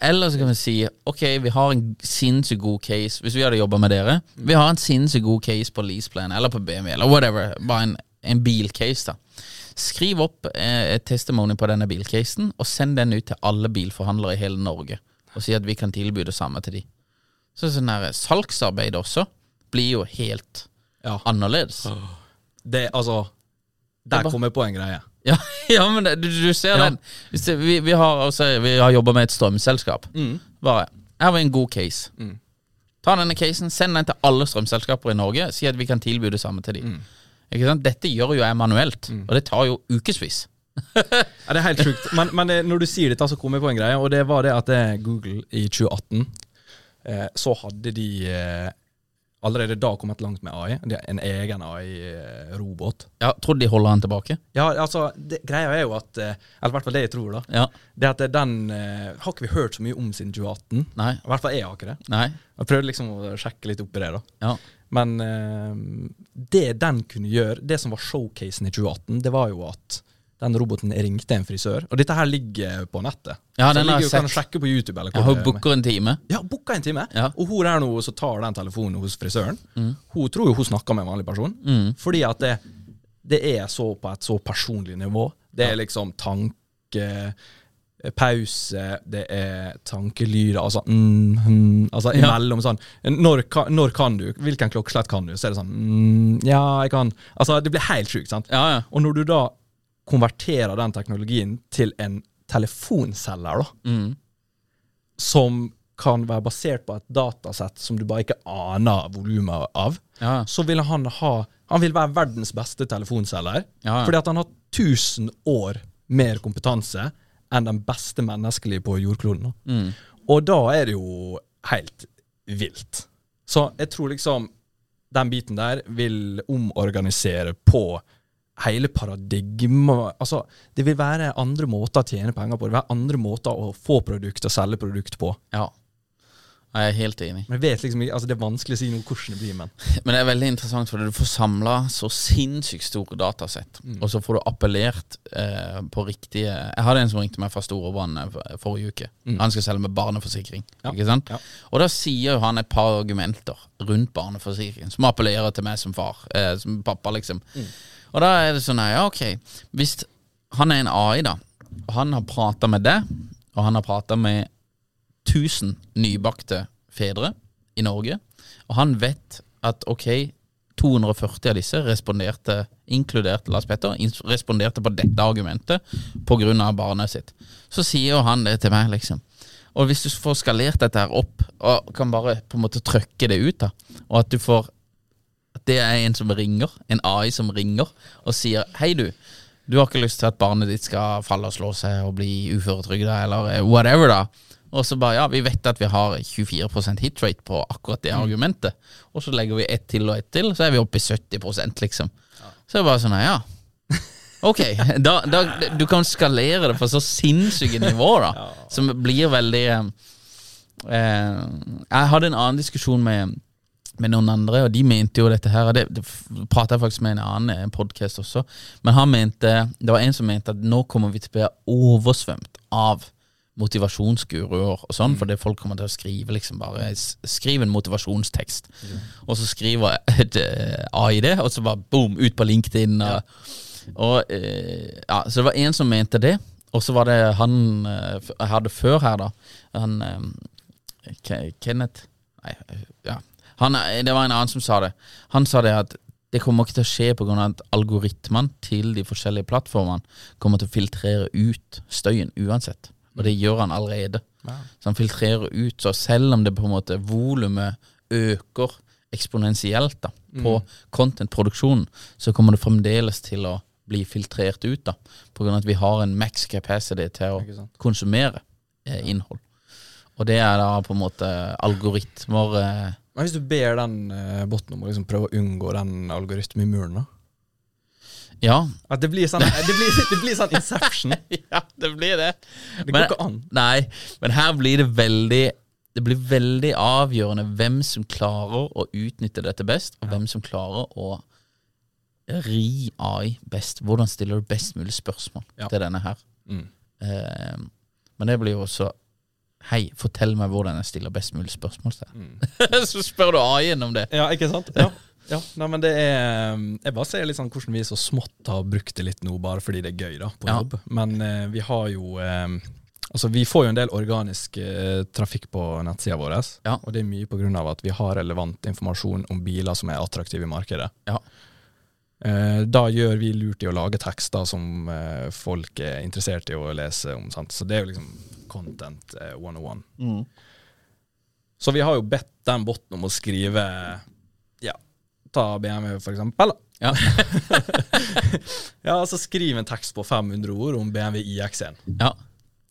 Eller så kan vi si ok, vi har en sinnssykt god case hvis vi hadde jobba med dere. Vi har en sinnssykt god case på Leaseplan eller på BMW eller whatever. Bare en, en bilcase, da. Skriv opp eh, et testimony på denne bilcasen, og send den ut til alle bilforhandlere i hele Norge. Og si at vi kan tilby det samme til de. Så sånn her salgsarbeid også blir jo helt Ja. annerledes. Det, altså er Der bare- kommer jeg på en greie. Ja, ja men det, du, du ser Ja. den. Vi, vi har, altså, vi har jobba med et strømselskap. Bare Her var en god case. Ta denne casen, send den til alle strømselskaper i Norge. Si at vi kan tilby det samme til dem. Sant? Dette gjør jo jeg manuelt, og det tar jo ukevis. Ja, det er helt sjukt. Men, men eh, når du sier dette, så kom jeg på en greie, og det var det at eh, Google i 2018 eh, så hadde de eh, allerede da kommet langt med AI. En egen AI-robot. Ja, Tror du de holder den tilbake? Ja, altså, det, greia er jo at eh, Eller i hvert fall det jeg tror, da. Ja. Det at den eh, har ikke vi hørt så mye om siden 2018. Nei. I hvert fall jeg har ikke det. Nei. Jeg prøvde liksom å sjekke litt opp i det, da. Ja. Men eh, det den kunne gjøre, det som var showcasen i 2018, det var jo at den roboten ringte en frisør. Og dette her ligger på nettet. Ja, den har ligger, jeg Kan sjekke på YouTube. Eller Ja, hun booker en time. Ja, booker en time. Ja. Og hun er nå som tar den telefonen hos frisøren. Mm. Hun tror jo hun snakker med en vanlig person. Fordi at det, det er så på et så personlig nivå. Det er liksom tanke Pause, det er tankelyder, altså mm, mm, Altså Ja. imellom sånn når når kan du? Hvilken klokkeslett kan du? Så er det sånn mm, Ja, jeg kan Altså, det blir helt sjukt, sant? Ja, ja. Og når du da konverterer den teknologien til en telefonselger, da, Mm. som kan være basert på et datasett som du bare ikke aner volumet av, så vil han ha Han vil være verdens beste telefonselger. Fordi at han har 1000 år mer kompetanse enn den beste menneskelige på jordkloden. Mm. Og da er det jo helt vilt. Så jeg tror liksom den biten der vil omorganisere på hele paradigma Altså, det vil være andre måter å tjene penger på. Det vil være andre måter å få produkt og selge produkt på. ja. Jeg er helt enig. Men jeg vet liksom ikke, altså Det er vanskelig å si noe hvordan det blir, men Men det er veldig interessant, for du får samla så sinnssykt store datasett. Mm. Og så får du appellert eh, på riktige Jeg hadde en som ringte meg fra Storebrand eh, forrige uke. Han skal selge med barneforsikring. Mm. Ja. Ikke sant? Ja. Og da sier jo han et par argumenter rundt barneforsikring som appellerer til meg som far. Eh, som pappa, liksom. Mm. Og da er det sånn ja, ok. Hvis han er en AI, da, og han har prata med deg, og han har prata med 1000 nybakte fedre i Norge, og han vet at ok, 240 av disse responderte, inkludert Lars Petter, responderte på dette argumentet pga. barnet sitt. Så sier jo han det til meg, liksom. Og hvis du får skalert dette her opp, og kan bare på en måte trøkke det ut, da, og at du får at det er en som ringer, en AI som ringer, og sier hei, du. Du har ikke lyst til at barnet ditt skal falle og slå seg og bli uføretrygda, eller eh, whatever, da. Og så bare, ja, vi vet at vi har 24 hit rate på akkurat det argumentet. Og så legger vi ett til og ett til, så er vi oppe i 70% liksom. Så er det bare sånn, ja. Ok, da, da, du kan skalere det på så sinnssyke nivåer, da. Som blir veldig eh, eh, Jeg hadde en annen diskusjon med med noen andre, og de mente jo dette her Det, det prata jeg faktisk med en annen podkast også, men han mente det var en som mente at nå kommer vi til å bli oversvømt av motivasjonsguruer og sånn, fordi folk kommer til å skrive liksom bare Skriv en motivasjonstekst, og så skriver et eh, AI det, og så bare boom, ut på LinkedIn. Og, og eh, ja, Så det var en som mente det, og så var det han eh, jeg hadde før her, da. Han Kenneth Nei, ja. Han, det var en annen som sa det. Han sa det at det kommer ikke til å skje pga. at algoritmene til de forskjellige plattformene kommer til å filtrere ut støyen uansett. Og det gjør han allerede. Så han filtrerer ut. Så selv om det på en måte volumet øker eksponentielt da, på content-produksjonen, så kommer det fremdeles til å bli filtrert ut. da, Pga. at vi har en max capacity til å konsumere eh, innhold. Og det er da på en måte algoritmer eh, Men hvis du ber den eh, boten om å liksom prøve å unngå den algoritmemuren, da? Ja, At det blir sånn, det blir, det blir sånn Inception. ja, det blir det. Det går ikke an. Nei, men her blir det veldig Det blir veldig avgjørende hvem som klarer å utnytte dette best, og hvem som klarer å ri AI best. Hvordan stiller du best mulig spørsmål Ja. til denne her? Mm. Eh, men det blir jo også Hei, fortell meg hvordan jeg stiller best mulig spørsmål. Mm. så spør du AI-en om det. Ja, ikke sant? Ja. Ja. Nei, men det er Jeg bare ser litt sånn hvordan vi så smått har brukt det litt nå, bare fordi det er gøy da, på Ja. jobb. Men eh, vi har jo eh, Altså, vi får jo en del organisk eh, trafikk på nettsida vår, Ja. og det er mye av at vi har relevant informasjon om biler som er attraktive i markedet. Ja. Eh, da gjør vi lurt i å lage tekster som eh, folk er interessert i å lese om. Sant? Så det er jo liksom content eh, 101. Så vi har jo bedt den botten om å skrive ta BMW for eksempel. Ja. Ja, altså Skriv en tekst på 500 ord om BMW iX1. ja.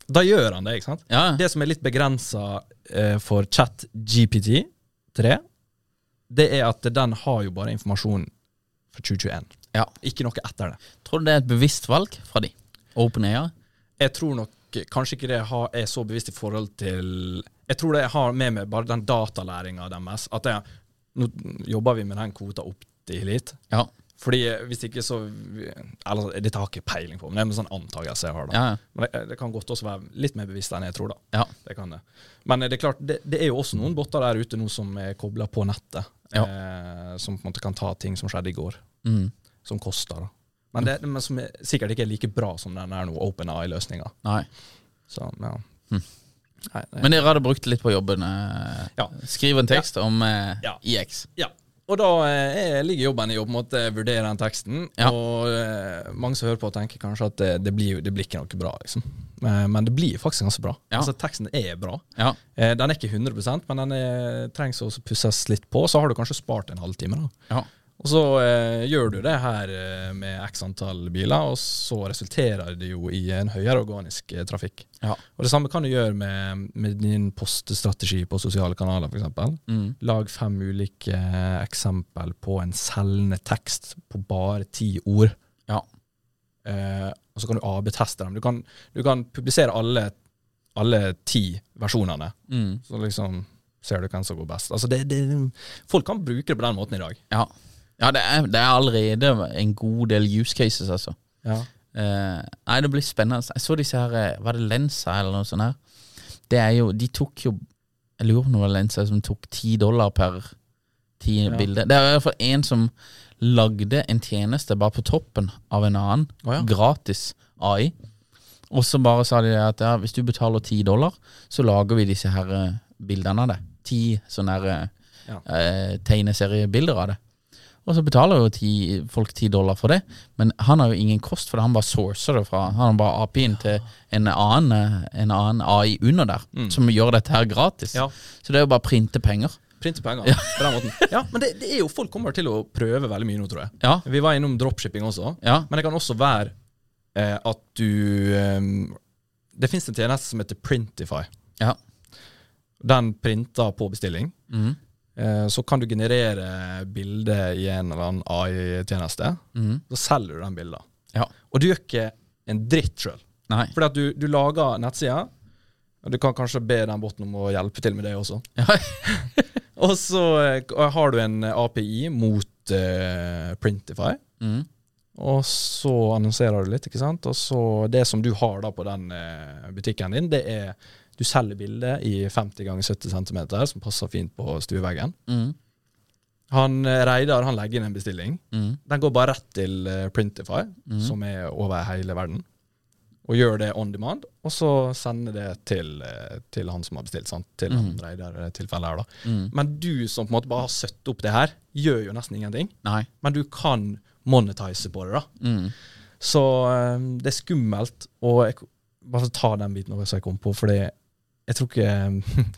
Da gjør han det, ikke sant? Ja. Det som er litt begrensa eh, for chat GPT3, det er at den har jo bare informasjon for 2021. ja. Ikke noe etter det. Tror du det er et bevisst valg fra de? OpenAI? Jeg tror nok kanskje ikke det er så bevisst i forhold til Jeg tror det har med meg bare den datalæringa deres. At det, nå jobber vi med den kvota opp til litt. Ja. Fordi hvis ikke så Eller dette har jeg ikke peiling på, men det er en sånn antakelse jeg har. da Ja, ja. Men det, det kan godt også være litt mer bevisst enn jeg tror, da. Ja. Det kan det. Men det er klart, det, det er jo også noen botter der ute nå som er kobla på nettet. Eh, som på en måte kan ta ting som skjedde i går, Mm. som koster. da. Men, det, men som er, sikkert ikke er like bra som den er nå, OpenAI-løsninga. Nei. Så, ja. Hm. Nei, Men dere hadde brukt det litt på jobben. eh, Ja. Skriv en tekst om eh, Ja. IX. ja. Og da eh, ligger jobben i å på en måte vurdere den teksten. Ja. Og eh, mange som hører på, tenker kanskje at det, det, blir, det blir ikke noe bra, liksom. Eh, men det blir faktisk ganske bra. Ja. Altså Teksten er bra. Ja. Eh, den er ikke 100% men den er, trengs å pusses litt på. Så har du kanskje spart en halvtime. da Ja. Og så eh, gjør du det her eh, med x antall biler, og så resulterer det jo i en høyere organisk eh, trafikk. Ja. Og Det samme kan du gjøre med, med din poststrategi på sosiale kanaler, f.eks. Mm. Lag fem ulike eh, eksempel på en selgende tekst på bare ti ord. Ja. Eh, og så kan du AB-teste dem. Du kan, du kan publisere alle, alle ti versjonene. Mm. Så liksom ser du hvem som går best. Altså det, det, folk kan bruke det på den måten i dag. Ja, ja det, er, det er allerede en god del use cases, altså. Ja. Eh, nei, det blir spennende. Jeg så disse her eh, Var det Lensa eller noe sånt her? Det er jo De tok jo Jeg lurer på om det var Lensa som tok ti dollar per ti Ja. bilder. Det er i hvert fall en som lagde en tjeneste bare på toppen av en annen, oh, ja. gratis AI. Og så bare sa de at ja, hvis du betaler ti dollar, så lager vi disse her eh, bildene av det. Ti sånne her eh, Ja. eh, tegneseriebilder av det. Og så betaler jo ti, folk ti dollar for det, men han har jo ingen kost for. Han bare sourcer det fra Han har bare API-en til en annen, en annen AI under der, som gjør dette her gratis. Ja. Så det er jo bare å printe penger. Printe penger på den måten. Ja, men det, det er jo folk kommer til å prøve veldig mye nå, tror jeg. Ja. Vi var innom dropshipping også, Ja. men det kan også være eh, at du eh, Det fins en tjeneste som heter Printify. Ja. Den printer på bestilling. Mhm. Eh, så kan du generere bilder i en eller annen AI-tjeneste. Mm. Så selger du den bildet. Ja. Og du gjør ikke en dritt sjøl. Fordi at du, du lager nettsida, og du kan kanskje be den boten om å hjelpe til med det også. Ja. Og så eh, har du en API mot uh, Printify. Mm. Og så annonserer du litt, ikke sant. Og så det som du har da på den butikken din, det er du selger bildet i 50 ganger 70 cm, som passer fint på stueveggen. Mm. Han eh, Reidar han legger inn en bestilling. Mm. Den går bare rett til Printify, Printify, som er over hele verden. Og gjør det on demand, og så sender det til, eh, til han som har bestilt. Sant? Til han Reidar-tilfellet her, da. Mhm. Men du som på en måte bare har søtt opp det her, gjør jo nesten ingenting. Nei. Men du kan monetize på det, da. Mhm. Så eh, det er skummelt. Og jeg, bare ta den biten også jeg kom på, fordi jeg tror ikke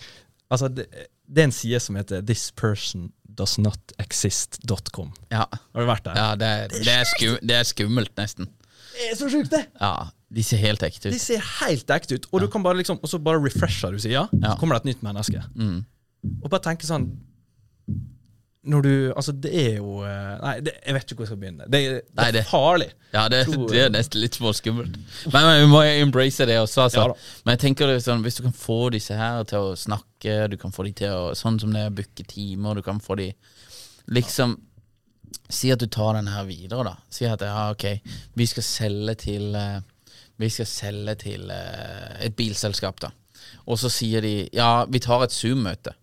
Altså, det, det er en side som heter thispersondoesnotexist.com. Ja. Har du vært der? ja det, det, er skum, det er skummelt, nesten. Det er så sjukt, det! Ja, De ser helt ekte De ut. ser helt ekte ut. Og du kan bare liksom Og så bare refresher du sida, Ja. så kommer det et nytt menneske. Mm. Og bare tenke sånn Når du Altså, det er jo eh, Nei, det, jeg vet ikke hvor jeg skal begynne. Det, er- det Nei, er det- farlig. Ja, det, det er nesten litt for skummelt. Men, men vi må embrace det også, altså. Ja men jeg tenker det er sånn, hvis du kan få disse her til å snakke, du kan få de til å Sånn som det er å booke timer, du kan få de Liksom Si at du tar den her videre, da. Si at ja, ok, vi skal selge til eh, Vi skal selge til eh, et bilselskap, da. Og så sier de ja, vi tar et Zoom-møte.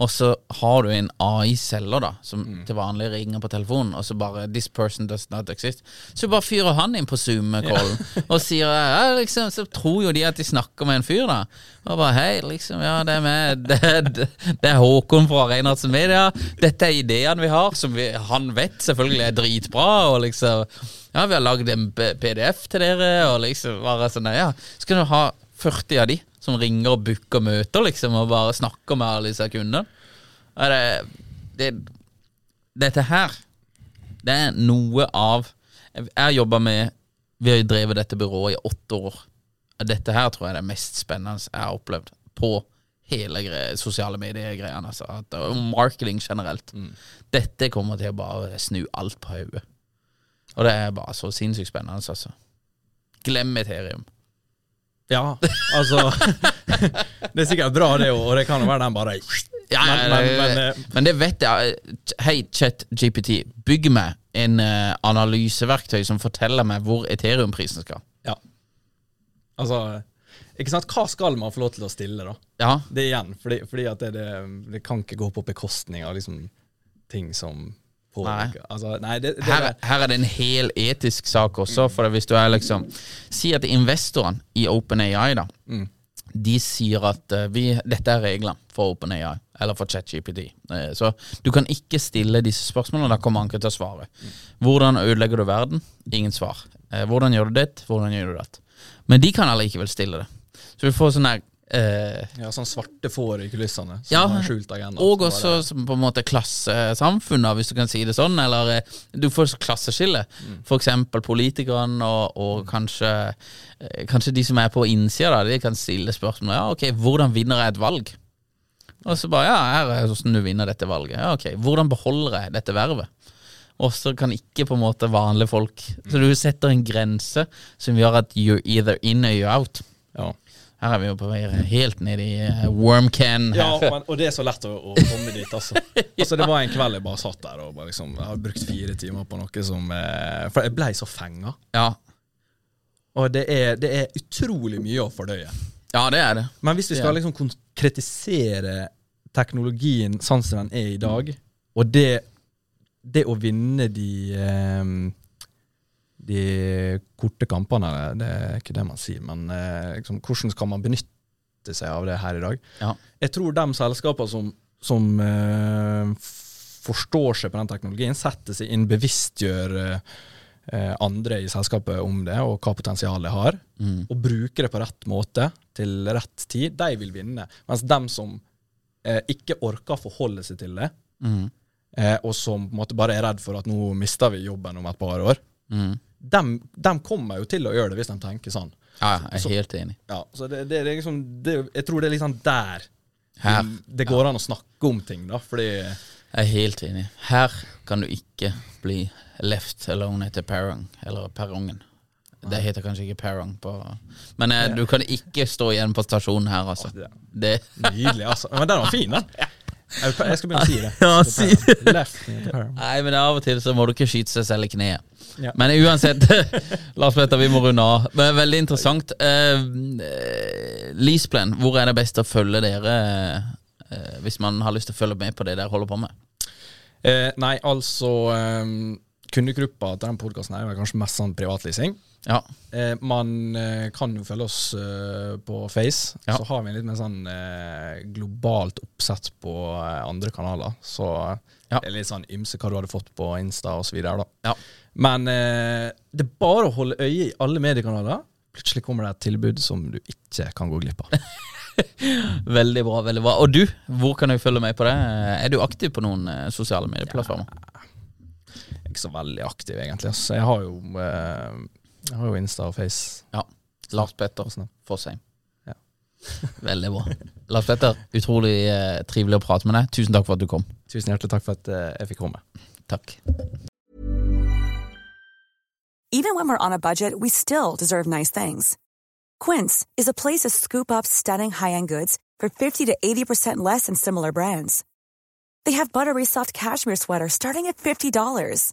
Og så har du en AI-selger da som Mm. til vanlig ringer på telefonen, og så bare 'This person does not exist'. Så bare fyrer han inn på Zoom-callen og sier ja, liksom, Så tror jo de at de snakker med en fyr, da. Og bare 'Hei, liksom, ja, det er meg. Det, det er Håkon fra Reinhardsen Media. Dette er ideene vi har, som vi, han vet selvfølgelig er dritbra', og liksom Ja, vi har lagd en PDF til dere, og liksom bare sånn Ja, skal du ha 40 av de som ringer og booker møter, liksom, og bare snakker med alle disse kundene. Det, det, dette her Det er noe av Jeg har jobba med Vi har drevet dette byrået i åtte år. Dette her tror jeg er det mest spennende jeg har opplevd på hele gre sosiale medier-greiene. Altså, og marketing generelt. Dette kommer til å bare snu alt på hodet. Og det er bare så sinnssykt spennende, altså. Glem Ethereum. Ja, altså Det er sikkert bra, det, og det kan jo være den bare Ja, Men- men, men- men, eh, det vet jeg. Hei, ChatGPT, bygg meg en eh, analyseverktøy som forteller meg hvor Ethereum-prisen skal. Ja. Altså Ikke sant, hva skal man få lov til å stille, da? Ja, Det igjen, fordi, fordi at det, det, det kan ikke gå på bekostning av liksom ting som påvirker Altså, nei, det, det, her, her er det en hel etisk sak også, for hvis du er liksom Si at investorene i OpenAI, da, de sier at eh, vi, dette er reglene for OpenAI, eller for ChatGPT. Eh, så du kan ikke stille disse spørsmålene, da kommer Anke til å svare. Hvordan ødelegger du verden? Ingen svar. Eh, hvordan gjør du det? Hvordan gjør du det? Men de kan allikevel stille det. Så vi får sånn her eh, ja, sånn svarte får i kulissene som Ja, har skjult agenda. og også på en måte klassesamfunnet, hvis du kan si det sånn. Eller eh, du får klasseskille. For eksempel politikerne og, og kanskje, eh, kanskje de som er på innsida, da, de kan stille spørsmål Ja, ok, hvordan vinner jeg et valg? Og så bare Ja, her er hvordan du vinner dette valget. Ja, ok, Hvordan beholder jeg dette vervet? Og så kan ikke på en måte vanlige folk Så du setter en grense som gjør at you're either in or you're out. ja. Her er vi jo på vei helt ned i eh, wormcan. Ja, men, og det er så lett å, å komme dit, altså. altså. Det var en kveld jeg bare satt der og bare liksom, jeg har brukt fire timer på noe som eh, For jeg blei så fenga. ja. Og det er, det er utrolig mye å fordøye. Ja, det er det. Men hvis vi skal liksom konkretisere teknologien sånn som den er i dag, og det, det å vinne de eh, de korte kampene, det er ikke det man sier, men eh, liksom, hvordan skal man benytte seg av det her i dag? Ja. Jeg tror de selskapene som, som uh, forstår seg på den teknologien, setter seg inn, bevisstgjør eh, andre i selskapet om det, og hva potensialet det har, Mm. og bruker det på rett måte til rett tid, de vil vinne. Mens dem som eh, ikke orker å forholde seg til det, Mm. eh, og som måte bare er redd for at nå mister vi jobben om et par år, Mm. Dem, dem kommer jo til å gjøre det hvis de tenker sånn. Ja, jeg er helt enig. Ja, så det, det, det er liksom det, Jeg tror det er liksom der Her. det går an å snakke om ting, da, fordi Jeg er helt enig. Her kan du ikke bli left alone etter perrong, eller perrongen. Det heter kanskje ikke perrong på Men eh, du kan ikke stå igjen på stasjonen her, altså. det- Det Nydelig, altså. Men den var fin, den. Jeg, skal begynne å si det. Ja, si det. Left. Nei, men av og til så må du ikke skyte seg selv i kneet. Ja. Men uansett, Lars Petter, vi må runde av. Men Veldig interessant. Uh, Leaseplan, hvor er det best å følge dere uh, hvis man har lyst til å følge med på det dere holder på med? Uh, nei, altså um, Kundegruppa til den podkasten er kanskje mest sånn privatleasing. Ja. Eh, man eh, kan jo følge oss eh, på Face. Ja. Så har vi en litt mer sånn eh, globalt oppsett på eh, andre kanaler. Så Ja. det er litt sånn ymse hva du hadde fått på Insta osv. Ja. Men eh, det er bare å holde øye i alle mediekanaler. Plutselig kommer det et tilbud som du ikke kan gå glipp av. Veldig bra. veldig bra Og du, hvor kan jeg følge med på det? Er du aktiv på noen sosiale medieplattformer? Er ikke så veldig aktiv, egentlig. ass. Jeg har jo, eh, jeg har jo Insta og Face. Ja. Lars Petter sånn. Fossheim. Ja. Veldig bra. Lars Petter, utrolig eh, trivelig å prate med deg. Tusen takk for at du kom. Tusen hjertelig takk for at eh, jeg fikk komme. Takk. Even when we're on a budget, we still deserve nice things. Quince is a place to scoop up stunning high-end goods for 50 to 80% less than similar brands. They have buttery soft cashmere sweaters starting at $50,